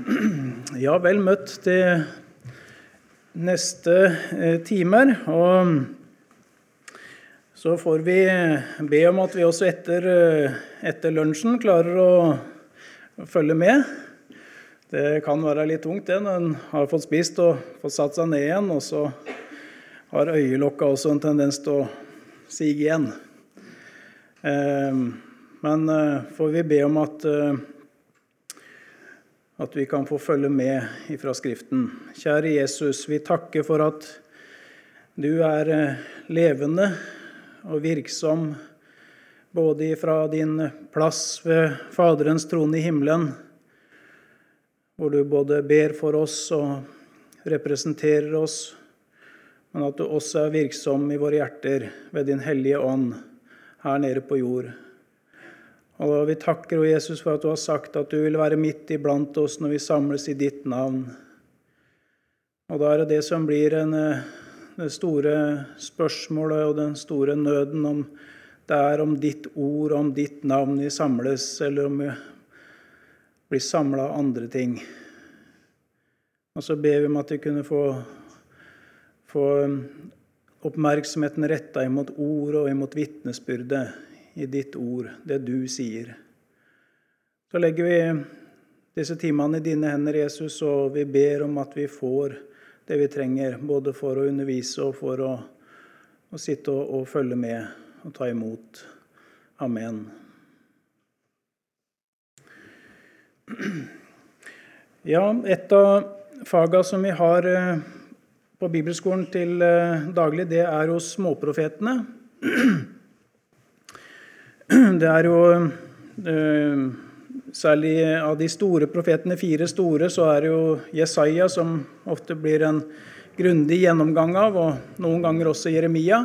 Ja, vel møtt til neste eh, timer. Og så får vi be om at vi også etter, eh, etter lunsjen klarer å følge med. Det kan være litt tungt det når en har fått spist og fått satt seg ned igjen, og så har øyelokka også en tendens til å sige igjen. Eh, men får vi be om at at vi kan få følge med ifra Skriften. Kjære Jesus, vi takker for at du er eh, levende og virksom både fra din plass ved Faderens trone i himmelen, hvor du både ber for oss og representerer oss, men at du også er virksom i våre hjerter ved Din hellige ånd her nede på jord. Og Vi takker Jesus for at du har sagt at du vil være midt iblant oss når vi samles i ditt navn. Og Da er det det som blir en, eh, det store spørsmålet og den store nøden om det er om ditt ord, om ditt navn vi samles, eller om vi blir samla av andre ting. Og så ber vi om at vi kunne få, få oppmerksomheten retta imot ord og imot vitnesbyrdet i ditt ord, det du sier. Så legger vi disse timene i dine hender, Jesus, og vi ber om at vi får det vi trenger, både for å undervise og for å, å sitte og, og følge med og ta imot. Amen. Ja, et av fagene som vi har eh, på bibelskolen til eh, daglig, det er hos småprofetene. Det er jo eh, Særlig av de store profetene, fire store, så er det jo Jesaja som ofte blir en grundig gjennomgang av, og noen ganger også Jeremia.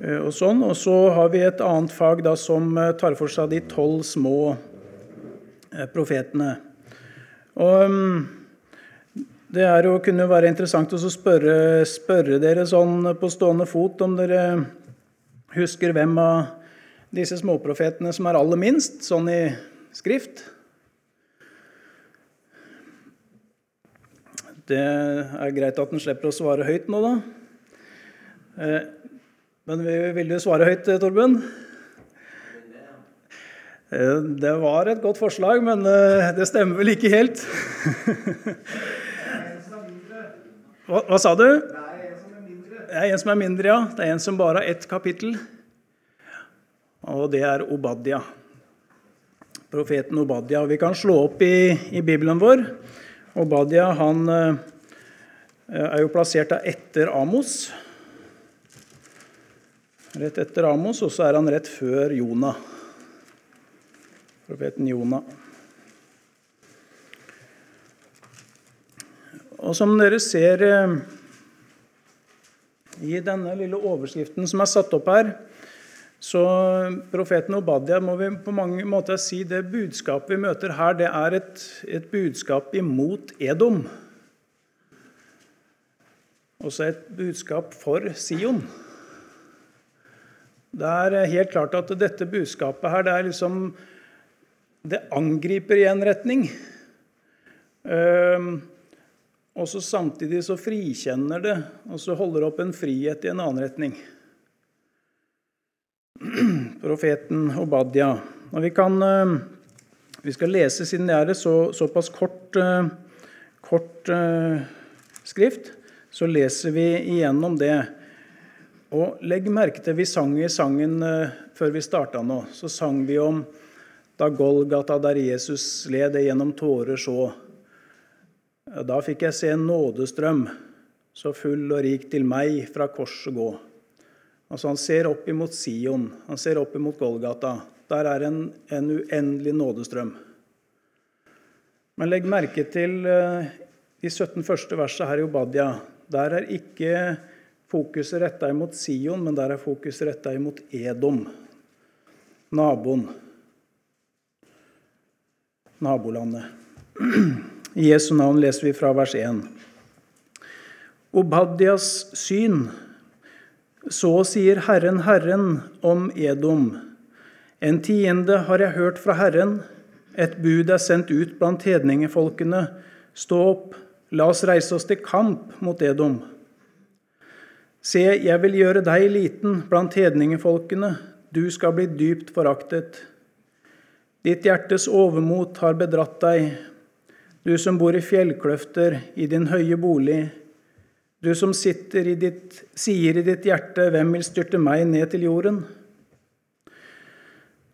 Eh, og sånn. Og så har vi et annet fag da, som eh, tar for seg de tolv små profetene. Og det er jo, kunne være interessant å spørre, spørre dere sånn på stående fot om dere husker hvem av disse småprofetene som er aller minst, sånn i skrift. Det er greit at en slipper å svare høyt nå, da. Eh, men vil du svare høyt, Torben? Eh, det var et godt forslag, men eh, det stemmer vel ikke helt. Hva, hva sa du? Det er en som er mindre, ja. Det er en som bare har ett kapittel. Og det er Obadia. Profeten Obadia. Vi kan slå opp i, i Bibelen vår. Obadia han eh, er jo plassert etter Amos. Rett etter Amos, og så er han rett før Jonah. Profeten Jonah. Og som dere ser eh, i denne lille overskriften som er satt opp her, så profeten Obadia må vi på mange måter si det budskapet vi møter her, det er et, et budskap imot Edom. Også et budskap for Sion. Det er helt klart at dette budskapet her, det er liksom Det angriper i en retning. Uh, og så samtidig så frikjenner det, og så holder opp en frihet i en annen retning. Profeten Obadia. Og vi, kan, eh, vi skal lese, siden det er et så, såpass kort, eh, kort uh, skrift, så leser vi igjennom det. Og legg merke til vi sang i sangen før vi starta nå. Så sang vi om da Golgata, der Jesus led det gjennom tårer så. Da fikk jeg se en nådestrøm, så full og rik til meg fra korset gå. Altså Han ser opp imot Sion, han ser opp imot Golgata. Der er en, en uendelig nådestrøm. Men legg merke til eh, de 17 første versene her i Obadia. Der er ikke fokuset retta imot Sion, men der er fokuset retta imot Edom, naboen. Nabolandet. I Jesu navn leser vi fra vers 1. Obadias syn. Så sier Herren, Herren om Edom. En tiende har jeg hørt fra Herren, et bud er sendt ut blant hedningefolkene. Stå opp, la oss reise oss til kamp mot Edom. Se, jeg vil gjøre deg liten blant hedningefolkene, du skal bli dypt foraktet. Ditt hjertes overmot har bedratt deg, du som bor i fjellkløfter, i din høye bolig. Du som i ditt, sier i ditt hjerte, hvem vil styrte meg ned til jorden?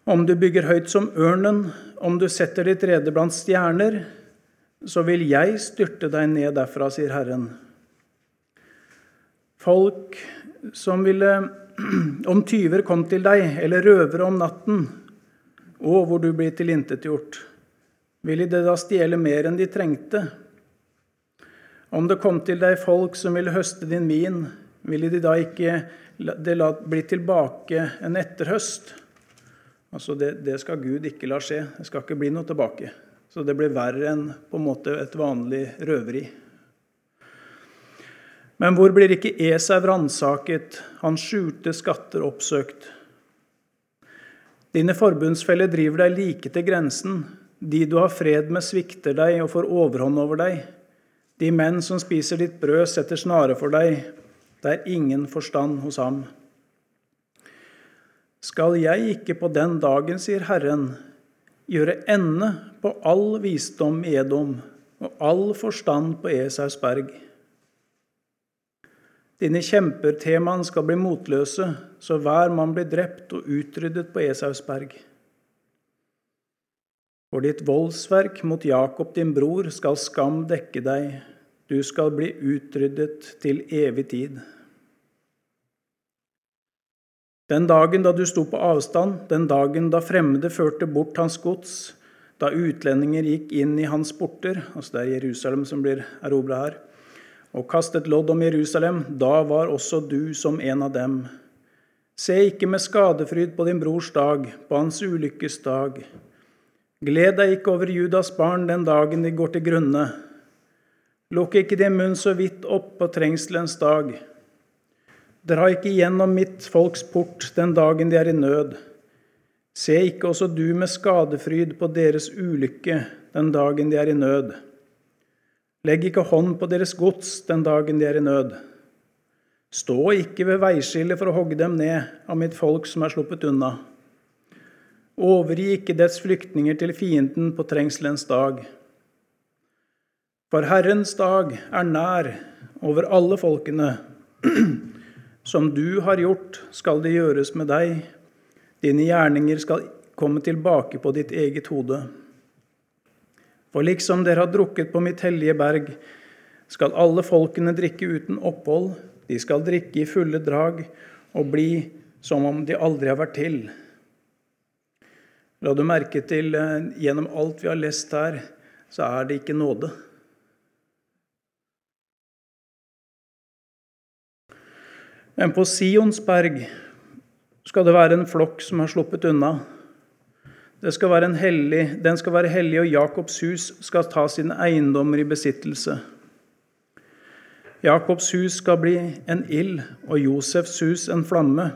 Om du bygger høyt som ørnen, om du setter ditt rede blant stjerner, så vil jeg styrte deg ned derfra, sier Herren. Folk som ville Om tyver kom til deg, eller røvere om natten, og hvor du blir tilintetgjort, ville de da stjele mer enn de trengte? Om det kom til deg folk som ville høste din vin, ville de da ikke det la bli tilbake en etterhøst? Altså det, det, skal Gud ikke la skje. Det skal ikke bli noe tilbake. Så det blir verre enn på en måte et vanlig røveri. Men hvor blir ikke Esau ransaket, hans skjulte skatter oppsøkt? Dine forbundsfeller driver deg like til grensen. De du har fred med, svikter deg og får overhånd over deg. De menn som spiser ditt brød, setter snare for deg. Det er ingen forstand hos ham. Skal jeg ikke på den dagen, sier Herren, gjøre ende på all visdom i Edom og all forstand på Esaus berg. Dine kjemper, temaen, skal bli motløse, så hver mann blir drept og utryddet på Esaus berg. For ditt voldsverk mot Jakob din bror skal skam dekke deg, du skal bli utryddet til evig tid. Den dagen da du sto på avstand, den dagen da fremmede førte bort hans gods, da utlendinger gikk inn i hans porter, altså det er Jerusalem som blir erobra her, og kastet lodd om Jerusalem, da var også du som en av dem. Se ikke med skadefryd på din brors dag, på hans ulykkes dag. Gled deg ikke over Judas barn den dagen de går til grunne. Lukk ikke din munn så vidt opp på trengselens dag. Dra ikke gjennom mitt folks port den dagen de er i nød. Se ikke også du med skadefryd på deres ulykke den dagen de er i nød. Legg ikke hånd på deres gods den dagen de er i nød. Stå ikke ved veiskillet for å hogge dem ned av mitt folk som er sluppet unna. Overgi ikke dets flyktninger til fienden på trengselens dag. For Herrens dag er nær over alle folkene. Som du har gjort, skal det gjøres med deg. Dine gjerninger skal komme tilbake på ditt eget hode. For liksom dere har drukket på mitt hellige berg, skal alle folkene drikke uten opphold. De skal drikke i fulle drag og bli som om de aldri har vært til. La du merke til eh, gjennom alt vi har lest her, så er det ikke nåde. Men på Sionsberg skal det være en flokk som har sluppet unna. Skal hellig, den skal være hellig, og Jakobs hus skal ta sine eiendommer i besittelse. Jakobs hus skal bli en ild, og Josefs hus en flamme.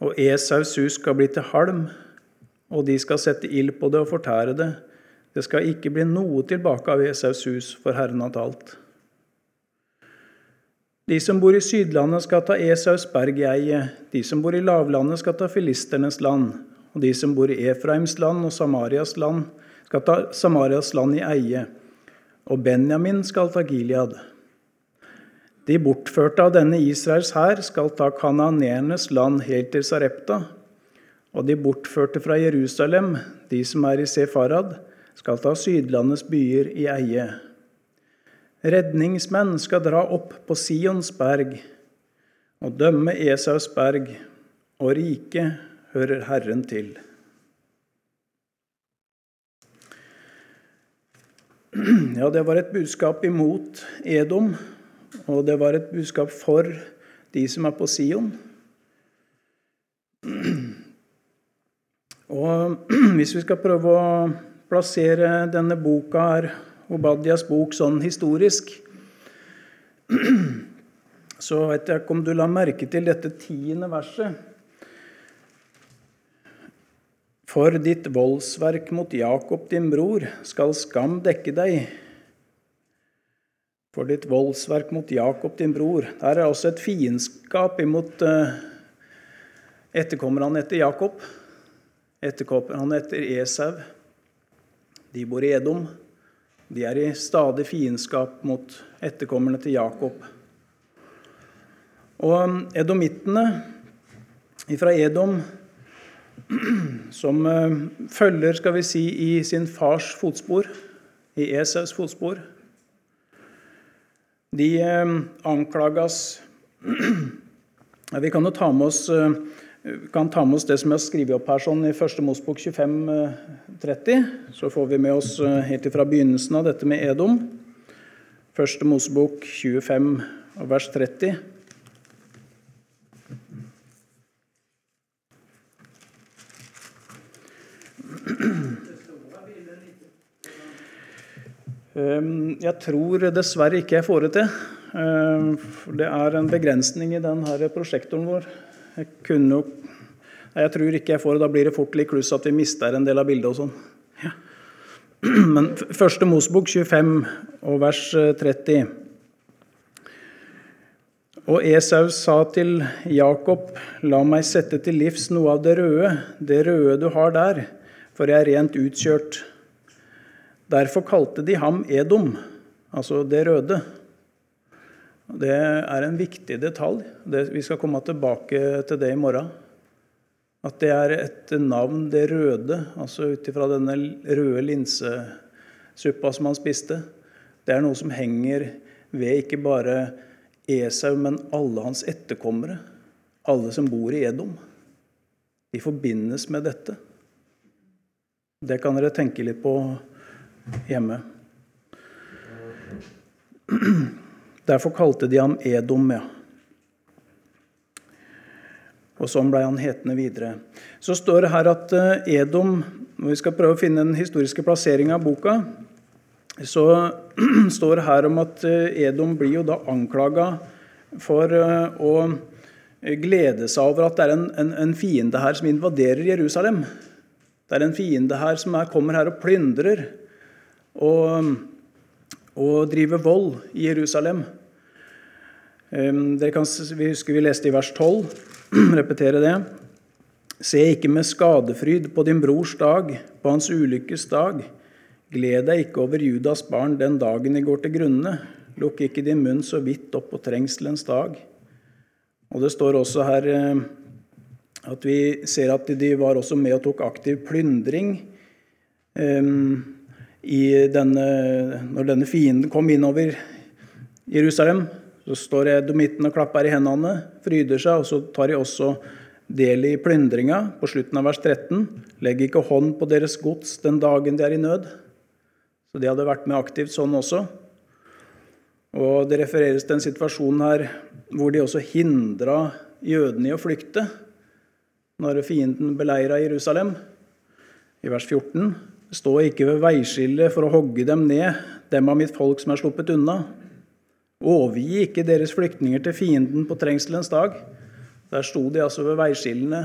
Og Esaus hus skal bli til halm, og de skal sette ild på det og fortære det. Det skal ikke bli noe tilbake av Esaus hus, for Herren har talt. De som bor i Sydlandet, skal ta Esaus berg i eie. De som bor i lavlandet, skal ta filisternes land. Og de som bor i Efraims land og Samarias land, skal ta Samarias land i eie. Og Benjamin skal ta Gilead. De bortførte av denne Israels hær skal ta kananernes land helt til Sarepta. Og de bortførte fra Jerusalem, de som er i Sefarad, skal ta Sydlandets byer i eie. Redningsmenn skal dra opp på Sions berg og dømme Esaus berg, og riket hører Herren til. Ja, det var et budskap imot Edom, og det var et budskap for de som er på Sion. Og hvis vi skal prøve å plassere denne boka her Obadias bok sånn historisk, så vet jeg ikke om du la merke til dette tiende verset. For ditt voldsverk mot Jakob din bror skal skam dekke deg. For ditt voldsverk mot Jakob din bror. Der er også et fiendskap imot uh, etterkommerne etter Jakob. Etterkommerne etter Esau. De bor i Edom. De er i stadig fiendskap mot etterkommerne til Jakob. Og um, edomittene fra Edom som eh, følger skal vi si, i sin fars fotspor, i Esaus fotspor. De eh, anklages Vi kan jo ta med oss, eh, kan ta med oss det som jeg har skrevet opp her sånn i 1. Mosbok 25-30. Så får vi med oss helt fra begynnelsen av dette med Edom. 1. Mosbok 25 vers 30. Ehm, jeg tror dessverre ikke jeg får det til. Ehm, det er en begrensning i denne prosjektoren vår. Jeg, kunne, jeg tror ikke jeg får det. Da blir det fort litt kluss at vi mister en del av bildet og sånn. Ja. Men første Mosbok 25 og vers 30. Eh, og Esau sa til Jakob, la meg sette til livs noe av det røde, det røde du har der, for jeg er rent utkjørt. Derfor kalte de ham Edom, altså det røde. Det er en viktig detalj. Det, vi skal komme tilbake til det i morgen. At det er et navn, det røde, altså ut ifra denne røde linsesuppa som han spiste. Det er noe som henger ved ikke bare Esau, men alle hans etterkommere. Alle som bor i Edom. De forbindes med dette. Det kan dere tenke litt på hjemme. Derfor kalte de ham Edom. ja. Og sånn ble han hetende videre. Så står det her at eh, Edom Når vi skal prøve å finne den historiske plasseringa av boka, så står det her om at eh, Edom blir jo da anklaga for eh, å glede seg over at det er en, en, en, fiende her som invaderer Jerusalem. Det er en fiende her som er, kommer her og plyndrer og, og drive vold i Jerusalem. Dere Kan, vi husker vi leste i vers 12. Repetere det. Se ikke med skadefryd på din brors dag, på hans ulykkes dag. Gled deg ikke over Judas barn den dagen de går til grunne. Lukk ikke din munn så vidt opp på trengselens dag. Og Det står også her eh, at vi ser at de var også med og tok aktiv plyndring. Um, denne, når denne fienden kom innover Jerusalem, så står edomitten og klapper i hendene, fryder seg, og så tar de også del i plyndringa på slutten av vers 13. Legg ikke hånd på deres gods den dagen de er i nød. Så de hadde vært med aktivt sånn også. Og Det refereres til en situasjon her hvor de også hindra jødene i å flykte når fienden beleira Jerusalem. I vers 14 Stå ikke ved veiskillet for å hogge dem ned, dem av mitt folk som er sluppet unna. Overgi ikke deres flyktninger til fienden på trengselens dag. Der sto de altså ved veiskillene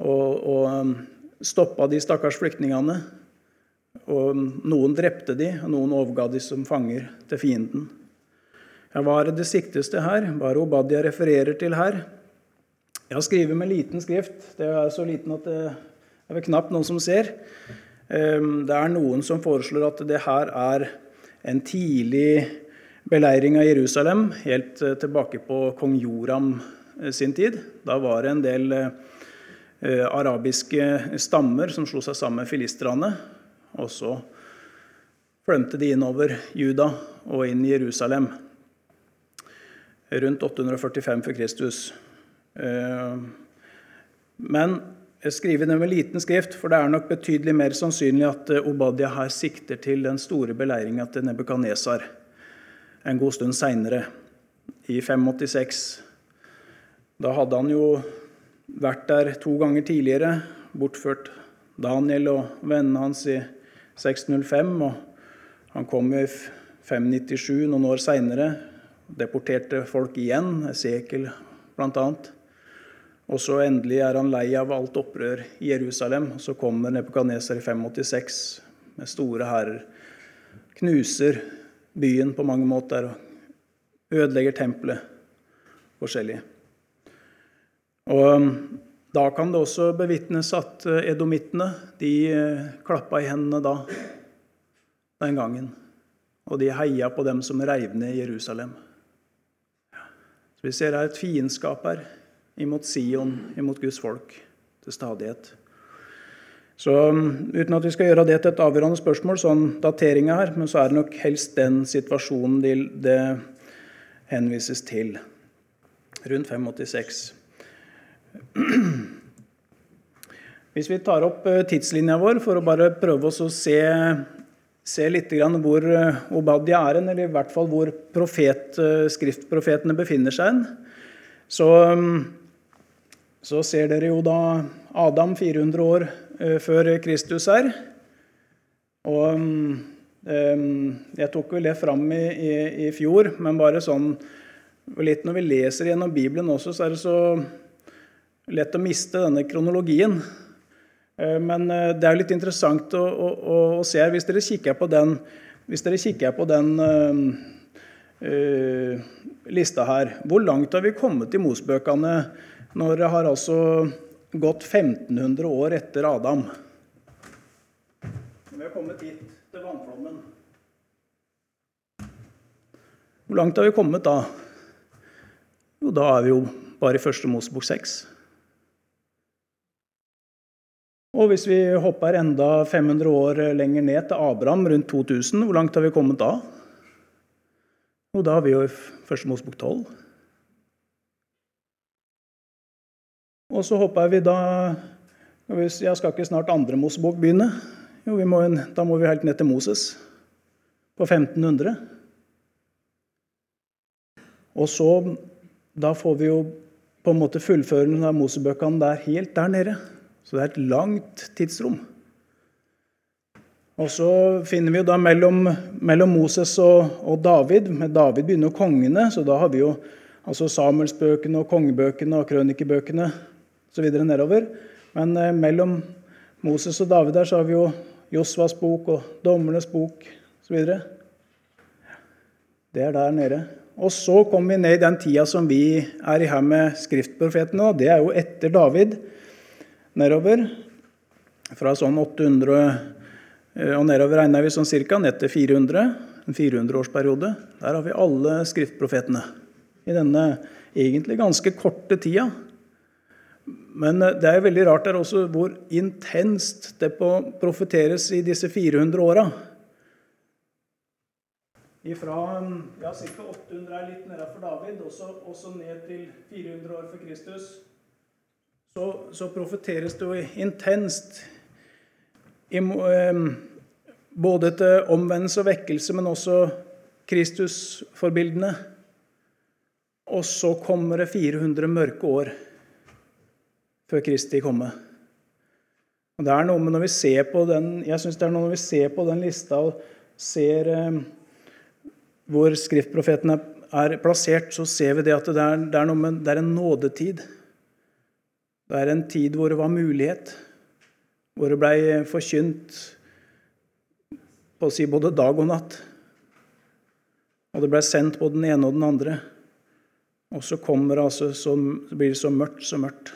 og, og um, stoppa de stakkars flyktningene. Og um, noen drepte de, og noen overga de som fanger til fienden. Ja, hva er det siktes til her? Hva er det Obadia refererer til her? Jeg har skrevet med liten skrift. Det er så liten at det er vel knapt noen som ser. Ehm, det er noen som foreslår at det her er en tidlig beleiring av Jerusalem, helt eh, tilbake på kong Joram eh, sin tid. Da var det en del eh, arabiske stammer som slo seg sammen med filistrene. Og så flømte de innover Juda og inn i Jerusalem rundt 845 for Kristus. Ehm, men jeg skriver det med liten skrift, for det er nok betydelig mer sannsynlig at eh, Obadia her sikter til den store beleiringa til Nebukadnesar en god stund seinere, i 586. Da hadde han jo vært der to ganger tidligere, bortført Daniel og vennene hans i 605. og Han kom jo i 597, noen år seinere, deporterte folk igjen, Esekel bl.a. Og så endelig er han lei av alt opprør i Jerusalem. Og så kommer Nebukadneser i 586 med store hærer. Knuser byen på mange måter og ødelegger tempelet forskjellig. Og um, da kan det også bevitnes at uh, edomittene de uh, klappa i hendene da, den gangen. Og de heia på dem som reiv ned Jerusalem. Så Vi ser her et fiendskap her imot Sion, imot Guds folk, til stadighet. Så um, Uten at vi skal gjøre det til et avgjørende spørsmål, sånn dateringa her, men så er det nok helst den situasjonen det, det henvises til. Rundt 586. Hvis vi tar opp eh, tidslinja vår for å bare prøve oss å se, se litt hvor eh, Obadia er eller i hvert fall hvor profet, eh, skriftprofetene befinner seg, så, så ser dere jo da Adam 400 år før Kristus her. Og jeg tok vel det fram i, i, i fjor, men bare sånn litt når vi leser gjennom Bibelen også, så er det så lett å miste denne kronologien. Eh, men eh, det er litt interessant å, å, å se. Hvis dere kikker på den, kikker på den uh, lista her Hvor langt har vi kommet i Mosbøkene når det har altså gått 1500 år etter Adam? Vi har kommet hit, til vannflommen. Hvor langt har vi kommet da? Jo, da er vi jo bare i første Mosebok 6. Og hvis vi hopper enda 500 år lenger ned til Abraham, rundt 2000, hvor langt har vi kommet da? Jo, da er vi jo i første Mosebok 12. Og så hopper vi da Jeg skal ikke snart andre Mosebok begynne? Jo, må, da må vi helt ned til Moses, på 1500. Og så Da får vi jo på en måte fullføringen av Mosebøkene der helt der nede. Så det er et langt tidsrom. Og så finner vi jo da mellom, mellom Moses og, og, David Med David begynner kongene, så da har vi jo altså Samuelsbøkene og kongebøkene og krønikebøkene osv. nedover. Men eh, mellom Moses og David der så har vi jo Josvas bok og Dommernes bok osv. Det er der nede. Og så kommer vi ned i den tida som vi er i her med skriftprofetene. Det er jo etter David nedover. Fra sånn 800 eh, og nedover regner vi sånn cirka, ned til 400. En 400-årsperiode. Der har vi alle skriftprofetene i denne egentlig ganske korte tida. Men eh, det er veldig rart der også hvor intenst det profeteres i disse 400 åra. Fra ja, ca. 800 er litt nedenfor David, også, ned til 400 år for Kristus så, så profeteres det jo intenst både til omvendelse og vekkelse, men også Kristusforbildene. Og så kommer det 400 mørke år før Kristi komme. Og det er noe med når vi ser på den, jeg synes det er noe når vi ser på den lista og ser eh, hvor skriftprofetene er plassert, så ser vi det at det er, det er, med, det er en nådetid. Det er en tid hvor det var mulighet, hvor det blei forkynt på å si både dag og natt. Og det blei sendt på den ene og den andre. Og så kommer det altså, så blir det så mørkt, så mørkt.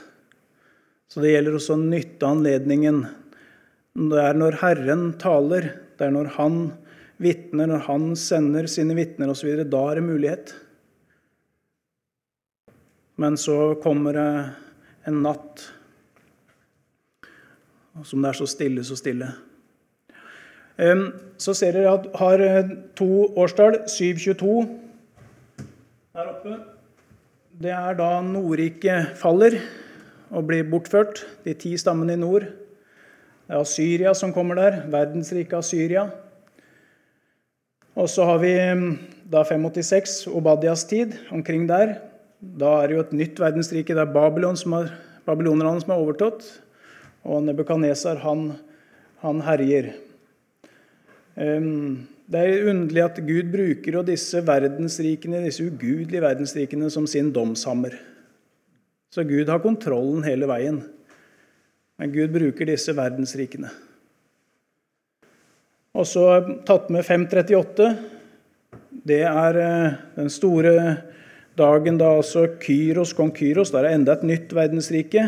Så det gjelder også å nytte anledningen. Det er når Herren taler, det er når Han vitner, når Han sender sine vitner osv., da er det mulighet. Men så kommer det en natt som det er så stille, så stille. Så ser dere at har eh, to årstall, 722 der oppe. Det er da Nordriket faller og blir bortført, de ti stammene i nord. Det er Assyria som kommer der, verdensriket Assyria. Og så har vi da 586, Obadias tid, omkring der. Da er det jo et nytt verdensrike. Det er Babylon som har, babylonerne som har overtatt. Og Nebukadnesar, han, han herjer. Um, det er underlig at Gud bruker disse verdensrikene, disse ugudelige verdensrikene som sin domshammer. Så Gud har kontrollen hele veien. Men Gud bruker disse verdensrikene. Og så tatt med 538. Det er eh, den store dagen da altså Kyros, kong Kyros. Der er enda et nytt verdensrike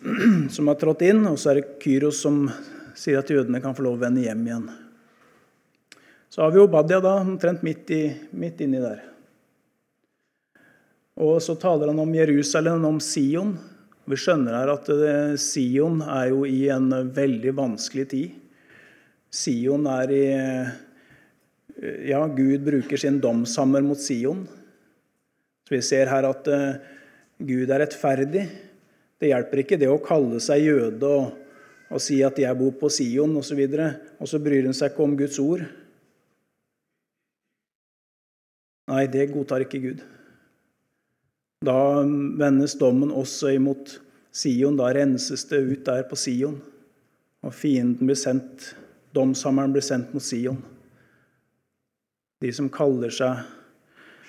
som har trådt inn. Og så er det Kyros som sier at jødene kan få lov å vende hjem igjen. Så har vi Obadia da, omtrent midt, i, midt inni der. Og så taler han om Jerusalem, om Sion. Vi skjønner her at eh, Sion er jo i en veldig vanskelig tid. Sion er i eh, Ja, Gud bruker sin domshammer mot Sion. Så vi ser her at eh, Gud er rettferdig. Det hjelper ikke det å kalle seg jøde og, og si at 'jeg bor på Sion' osv., og, så og så bryr hun seg ikke om Guds ord. Nei, det godtar ikke Gud. Da vendes dommen også imot Sion. Da renses det ut der på Sion. Og fienden blir sendt, domshammeren blir sendt mot Sion. De som kaller seg,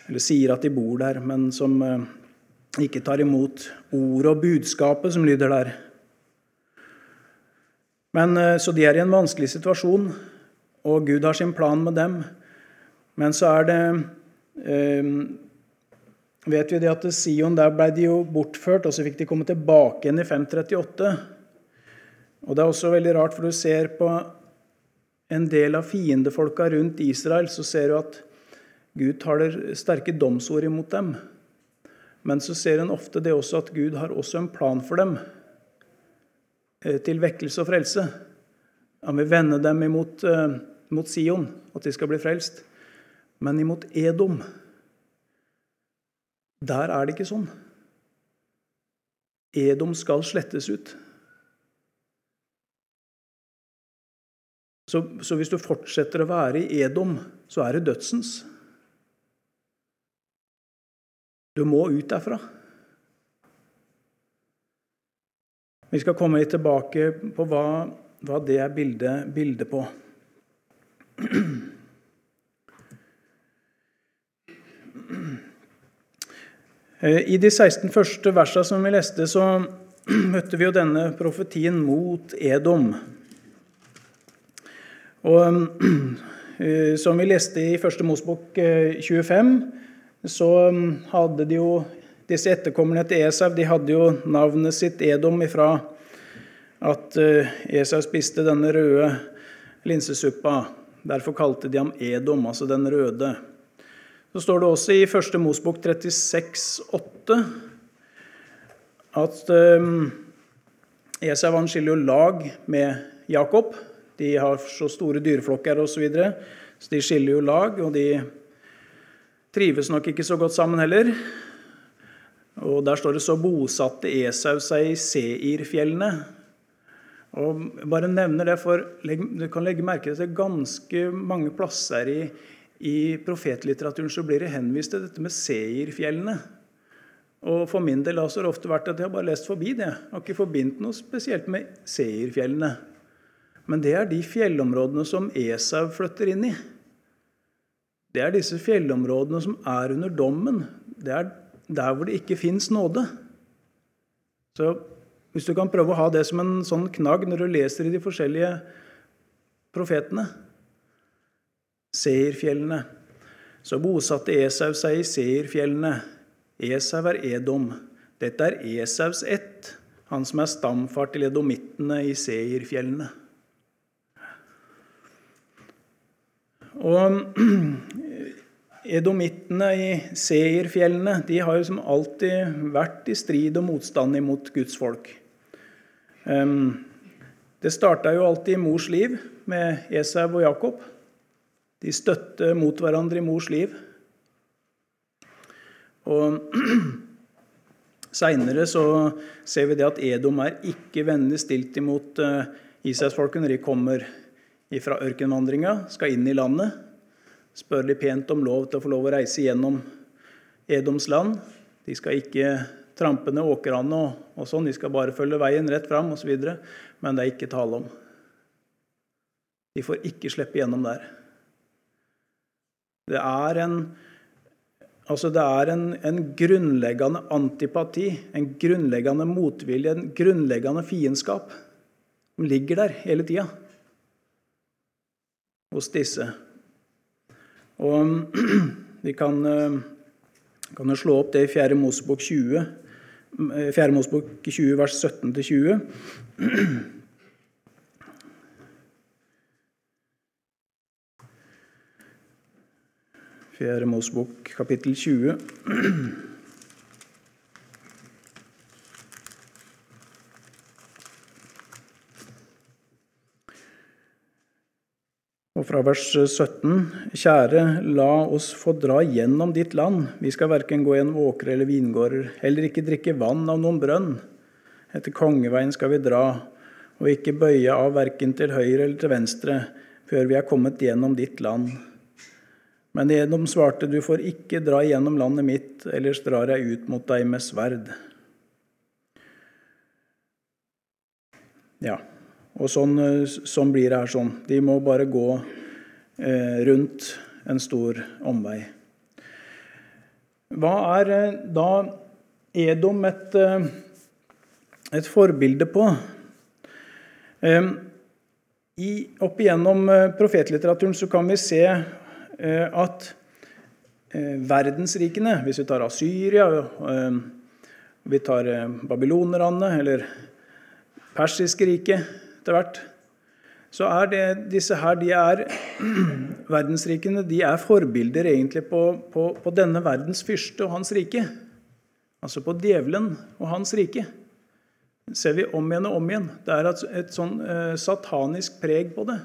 eller sier at de bor der, men som eh, ikke tar imot ordet og budskapet som lyder der. Men, eh, så de er i en vanskelig situasjon, og Gud har sin plan med dem. Men så er det eh, vet vi det at Sion der ble de jo bortført, og så fikk de komme tilbake igjen i 538. Og Det er også veldig rart, for du ser på en del av fiendefolka rundt Israel, så ser du at Gud taler sterke domsord imot dem. Men så ser en ofte det også at Gud har også en plan for dem eh, til vekkelse og frelse. Han vil vende dem imot, eh, mot Sion, at de skal bli frelst. Men imot Edom der er det ikke sånn. Edom skal slettes ut. Så, så, hvis du fortsetter å være i Edom, så er det dødsens. Du må ut derfra. Vi skal komme litt tilbake på hva, hva det er bildet, bildet på. I de 16 første versene som vi leste, så møtte vi jo denne profetien mot Edom. Og eh, Som vi leste i Første Mosbok 25, eh, så hadde de jo disse etterkommerne til Esau de hadde jo navnet sitt Edom ifra at Esau spiste denne røde linsesuppa. Derfor kalte de ham Edom, altså den røde. Så står det også i 1. Mosbok 36,8 at um, Esau han skiller jo lag med Jakob. De har så store dyreflokker osv. Så, videre, så de skiller jo lag, og de trives nok ikke så godt sammen heller. Og Der står det så bosatte Esau seg i Seirfjellene. Og bare nevner det, for Du kan legge merke til ganske mange plasser i, i profetlitteraturen så blir det henvist til dette med seierfjellene. Og For min del har det ofte vært at jeg har bare lest forbi det. Jeg har ikke forbindt noe spesielt med seierfjellene. Men det er de fjellområdene som Esau flytter inn i. Det er disse fjellområdene som er under dommen. Det er der hvor det ikke fins nåde. Så hvis du kan prøve å ha det som en sånn knagg når du leser i de forskjellige profetene, Seirfjellene. Så bosatte Esau seg i Seirfjellene. Esau er Edom. Dette er Esaus ett, han som er stamfar til edomittene i Seirfjellene. Og Edomittene i Seirfjellene de har jo som alltid vært i strid og motstand imot Guds folk. Det starta jo alltid i mors liv med Esau og Jakob. De støtter mot hverandre i mors liv. Og Seinere ser vi det at Edom er ikke vennlig stilt imot uh, Israelsfolket når de kommer fra ørkenvandringa, skal inn i landet. Spør de pent om lov til å få lov å reise gjennom Edoms land. De skal ikke trampe ned åkrene og, og sånn, de skal bare følge veien rett fram osv. Men det er ikke tale om. De får ikke slippe gjennom der. Det er en Altså det er en, en, grunnleggende antipati, en grunnleggende motvilje, en grunnleggende fiendskap som ligger der hele tida hos disse. Og vi kan, eh, kan slå opp det i 4. Mosebok 20, 4. Mosebok 20 vers 17-20. 4. Mosebok, kapittel 20. Og fra vers 17.: Kjære, la oss få dra gjennom ditt land. Vi skal verken gå gjennom åkre eller vingårder, heller ikke drikke vann av noen brønn. Etter kongeveien skal vi dra, og ikke bøye av verken til høyre eller til venstre, før vi er kommet gjennom ditt land. Men Edom svarte, du får ikke dra gjennom landet mitt, ellers drar jeg ut mot deg med sverd. Ja, og sånn, sånn blir det her sånn. De må bare gå eh, rundt en stor omvei. Hva er eh, da Edom et, eh, et forbilde på? Eh, i, opp igjennom eh, profetlitteraturen så kan vi se Eh, at eh, verdensrikene, hvis vi tar Asyria, eh, vi tar babylonerne eller persiske riket etter hvert, så er det disse her de er, Verdensrikene de er forbilder egentlig på, på, på denne verdens fyrste og hans rike. Altså på djevelen og hans rike. Det ser vi om igjen og om igjen. Det er et, sånn eh, satanisk preg på det.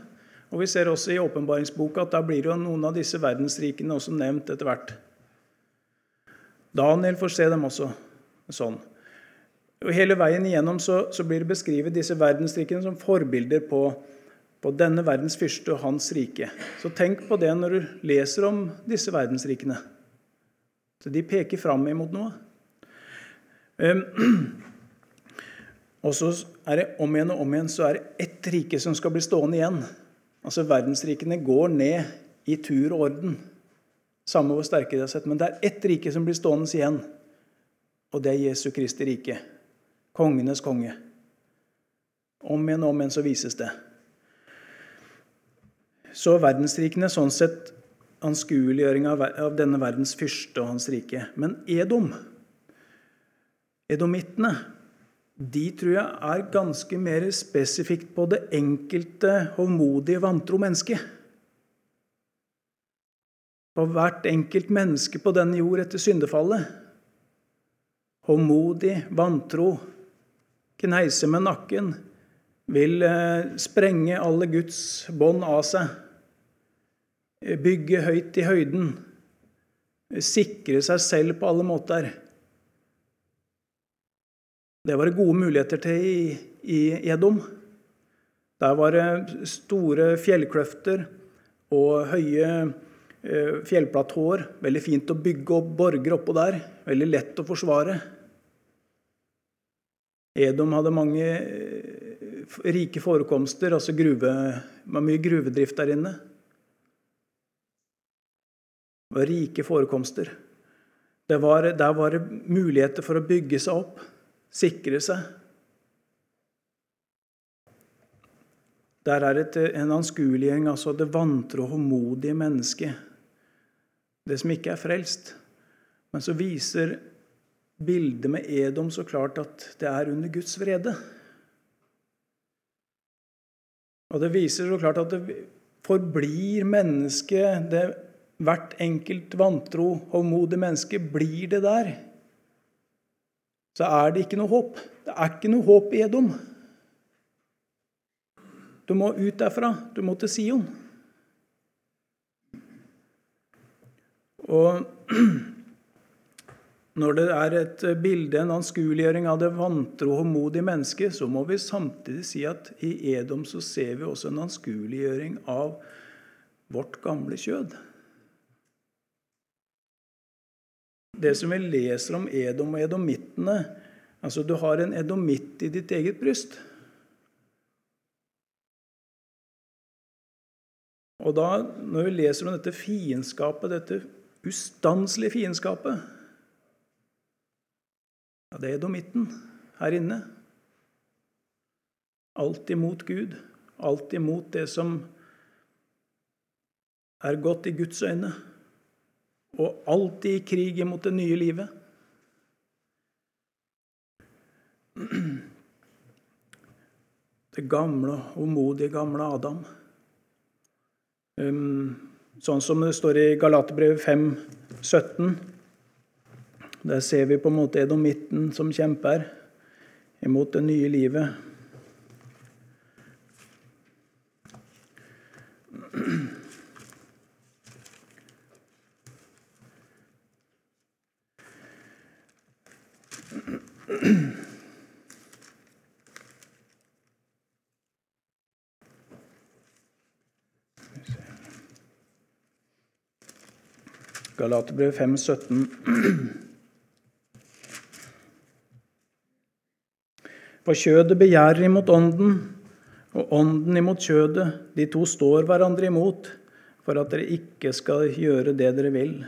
Og Vi ser også i åpenbaringsboka at da blir jo noen av disse verdensrikene også nevnt etter hvert. Daniel får se dem også sånn. Og Hele veien igjennom så, så blir det beskrevet disse verdensrikene som forbilder på, på, denne verdens fyrste og hans rike. Så tenk på det når du leser om disse verdensrikene. Så De peker fram imot noe. Um, og så er det om igjen og om igjen så er det ett rike som skal bli stående igjen. Altså Verdensrikene går ned i tur og orden. Samme hvor sterke de har sett. Men det er ett rike som blir stående igjen, og det er Jesu Kristi rike. Kongenes konge. Om igjen og om igjen så vises det. Så verdensrikene sånn sett anskueliggjøring av, denne verdens fyrste og hans rike. Men Edom, edomittene, de tror jeg er ganske mer spesifikt på det enkelte håndmodige, vantro mennesket. På hvert enkelt menneske på denne jord etter syndefallet. Håndmodig, vantro, kneise med nakken, vil eh, sprenge alle Guds bånd av seg. Bygge høyt i høyden. Sikre seg selv på alle måter. Det var det gode muligheter til i, i Edom. Der var det store fjellkløfter og høye eh, fjellplatåer. Veldig fint å bygge opp borger oppå der. Veldig lett å forsvare. Edom hadde mange eh, rike forekomster, altså gruve, var mye gruvedrift der inne. Det var rike forekomster. Var, der var det muligheter for å bygge seg opp sikre seg. Der er det en anskueliggjøring, altså det vantro, og håndmodige mennesket. Det som ikke er frelst. Men så viser bildet med Edom så klart at det er under Guds vrede. Og det viser så klart at det forblir mennesket det Hvert enkelt vantro, håndmodig menneske blir det der så er det ikke noe håp. Det er ikke noe håp i Edom. Du må ut derfra. Du må til Sion. Og når det er et bilde, en anskueliggjøring av det vantro, og håndmodige mennesket, så må vi samtidig si at i Edom så ser vi også en anskueliggjøring av vårt gamle kjød. Det som vi leser om Edom og edomittene Altså, du har en edomitt i ditt eget bryst. Og da, når vi leser om dette fiendskapet, dette ustanselige fiendskapet. Ja, det er edomitten her inne. Alt imot Gud, alt imot det som er godt i Guds øyne, og alltid i krig imot det nye livet. Det gamle og modige gamle Adam. Um, sånn som det står i Galaterbrevet 5, 17. Der ser vi på en måte edomitten som kjemper imot det nye livet. Galaterbrev 5, 17. For kjødet begjærer imot ånden, og ånden imot kjødet. De to står hverandre imot, for at dere ikke skal gjøre det dere vil.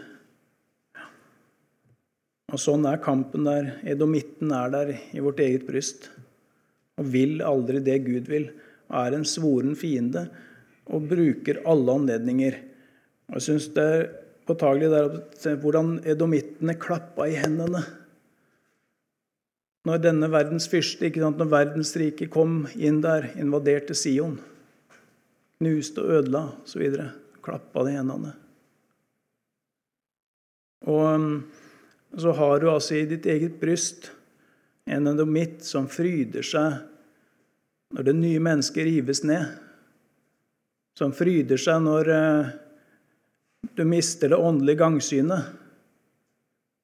Og Sånn er kampen der. Edomitten er der i vårt eget bryst og vil aldri det Gud vil, og er en svoren fiende og bruker alle anledninger. Og Jeg syns det er påtagelig der hvordan edomittene klappa i hendene når denne verdens fyrste, ikke sant, når verdensriket kom inn der, invaderte Sion, knuste og ødela osv., klappa de hendene. Og um, så har du altså i ditt eget bryst en endomitt som fryder seg når det nye mennesket rives ned, som fryder seg når uh, du mister det åndelige gangsynet.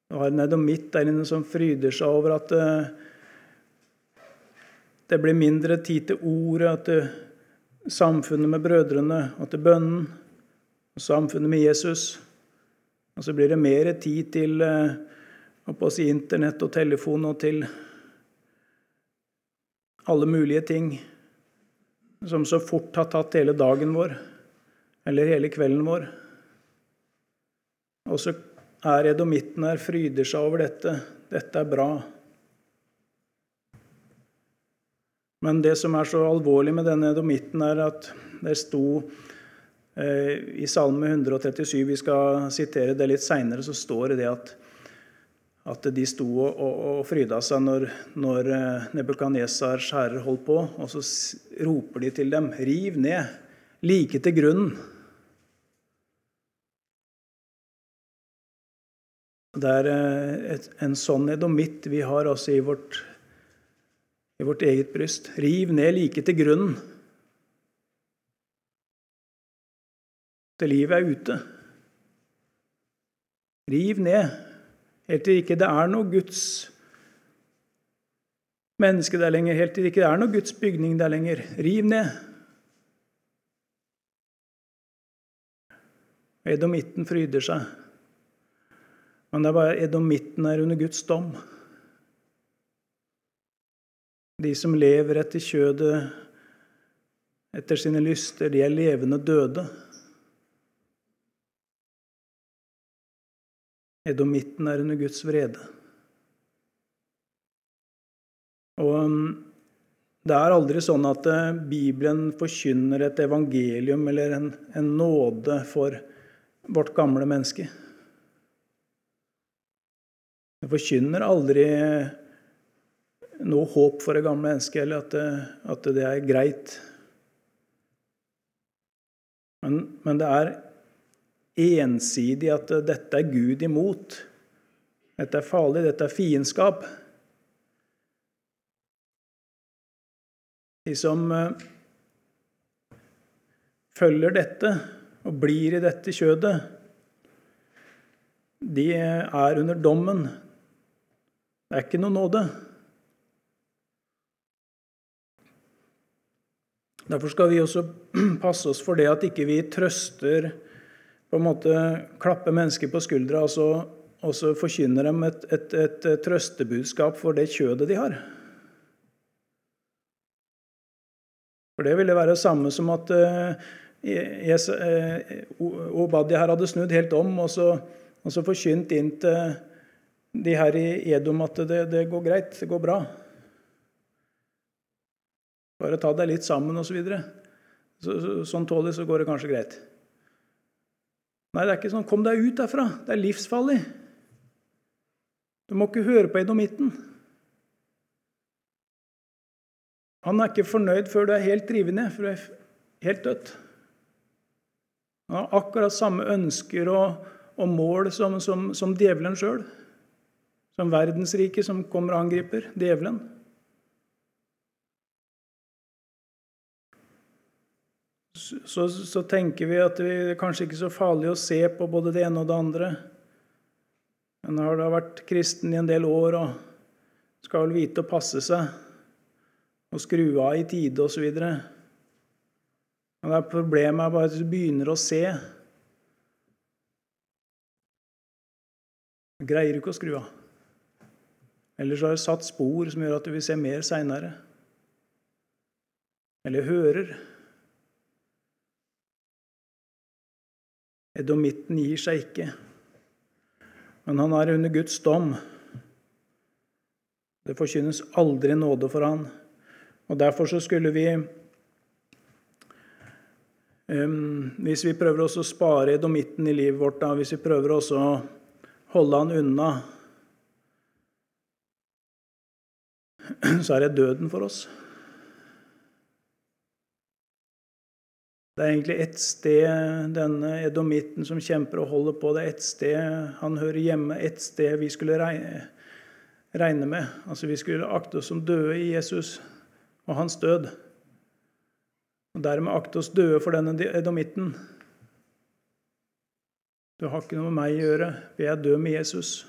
Du har en edomitt der inne som fryder seg over at eh, det blir mindre tid til ordet, at det, samfunnet med brødrene og til bønnen, og samfunnet med Jesus. Og så blir det mer tid til å si, Internett og telefon og til alle mulige ting som så fort har tatt hele dagen vår, eller hele kvelden vår. Og så er edomitten her, fryder seg over dette. Dette er bra. Men det som er så alvorlig med denne edomitten, er at det sto eh, i Salme 137, vi skal sitere det litt seinere, så står det at, at de sto og, og, og fryda seg når, når eh, skjærer herrer holdt på. Og så roper de til dem, riv ned, like til grunnen. Det er et, en sånn edomitt vi har også i vårt, i vårt eget bryst. Riv ned like til grunnen. Til livet er ute. Riv ned helt til ikke det er noe Guds menneske der lenger, helt til ikke det er noe Guds bygning der lenger. Riv ned. Edomitten fryder seg. Men det er bare edomitten er under Guds dom. De som lever etter kjødet, etter sine lyster, de er levende døde. Edomitten er under Guds vrede. Og det er aldri sånn at eh, Bibelen forkynner et evangelium eller en, en nåde for vårt gamle menneske. Den forkynner aldri noe håp for det gamle mennesket, eller at det, at det er greit. Men, men, det er ensidig at dette er Gud imot. Dette er farlig, dette er fiendskap. De som eh, følger dette og blir i dette kjødet, de er under dommen. Det er ikke noe nåde. Derfor skal vi også passe oss for det at ikke vi trøster på en måte Klapper mennesker på skuldra og så, og så forkynner dem et, et, et, trøstebudskap for det kjødet de har. For det ville være det samme som at uh, Obadiah her hadde snudd helt om, og så, Og så forkynt inn til de her i Edom at det, det går greit, det går bra. Bare ta deg litt sammen, osv. Så, så, sånn tålig så går det kanskje greit. Nei, det er ikke sånn. Kom deg ut derfra. Det er livsfarlig. Du må ikke høre på edomitten. Han er ikke fornøyd før du er helt ned, før du er helt dødt. Han har akkurat samme ønsker og, og mål som, som, som djevelen sjøl. Som verdensriket som kommer og angriper djevelen. Så, så, tenker vi at det er kanskje ikke så farlig å se på både det ene og det andre. Men har da vært kristen i en del år og skal vel vite å passe seg og skru av i tide osv. Men det er problemet er bare at du begynner å se. Du greier ikke å skru av. Eller så har du satt spor som gjør at du vil se mer seinere. Eller hører. Edomitten gir seg ikke, men han er under Guds dom. Det forkynnes aldri nåde for han. Og Derfor så skulle vi um, Hvis vi prøver å spare edomitten i livet vårt, da, hvis vi prøver å holde han unna så er det døden for oss. Det er egentlig ett sted denne edomitten som kjemper og holder på, det er ett sted han hører hjemme, ett sted vi skulle regne med. Altså Vi skulle akte oss som døde i Jesus og hans død. Og dermed akte oss døde for denne edomitten. Du har ikke noe med meg å gjøre. Vi er døde med Jesus.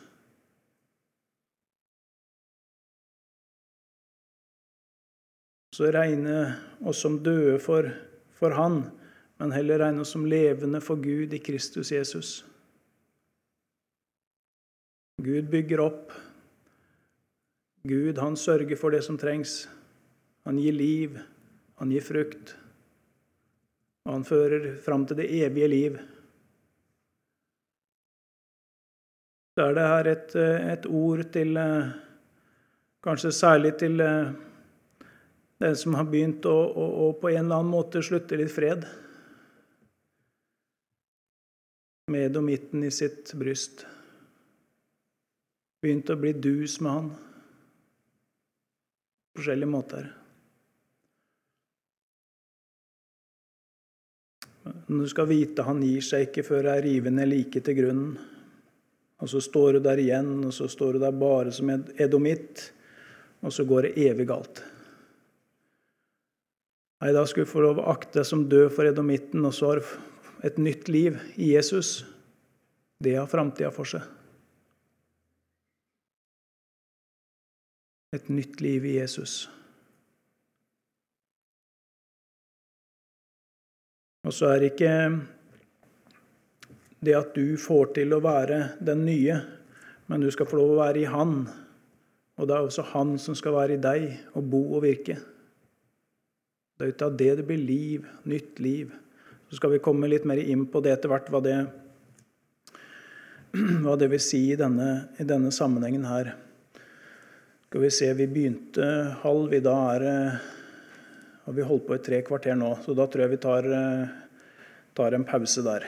så regne oss som døde for, for Han, men heller regne som levende for Gud i Kristus Jesus. Gud bygger opp. Gud, han sørger for det som trengs. Han gir liv, han gir frukt. Og han fører fram til det evige liv. Så er det her et, et ord til Kanskje særlig til den som har begynt å, å, å, på en eller annen måte slutte litt fred med og midten i sitt bryst. Begynt å bli dus med han på forskjellige måter. Men du skal vite han gir seg ikke før det er rivende like til grunnen. Og så står du der igjen, og så står du der bare som edomitt, og så går det evig galt. Nei, da skulle du få lov å akte som død for edomitten, og så har et nytt liv i Jesus. Det har framtida for seg. Et nytt liv i Jesus. Og så er det ikke det at du får til å være den nye, men du skal få lov å være i Han. Og det er også Han som skal være i deg og bo og virke. Det er ut av det det blir liv, nytt liv. Så skal vi komme litt mer inn på det etter hvert, hva det, hva det vil si i denne, i denne, sammenhengen her. Skal vi se, Vi begynte halv, vi da er har vi holdt på i tre kvarter nå, så da tror jeg vi tar, tar en pause der.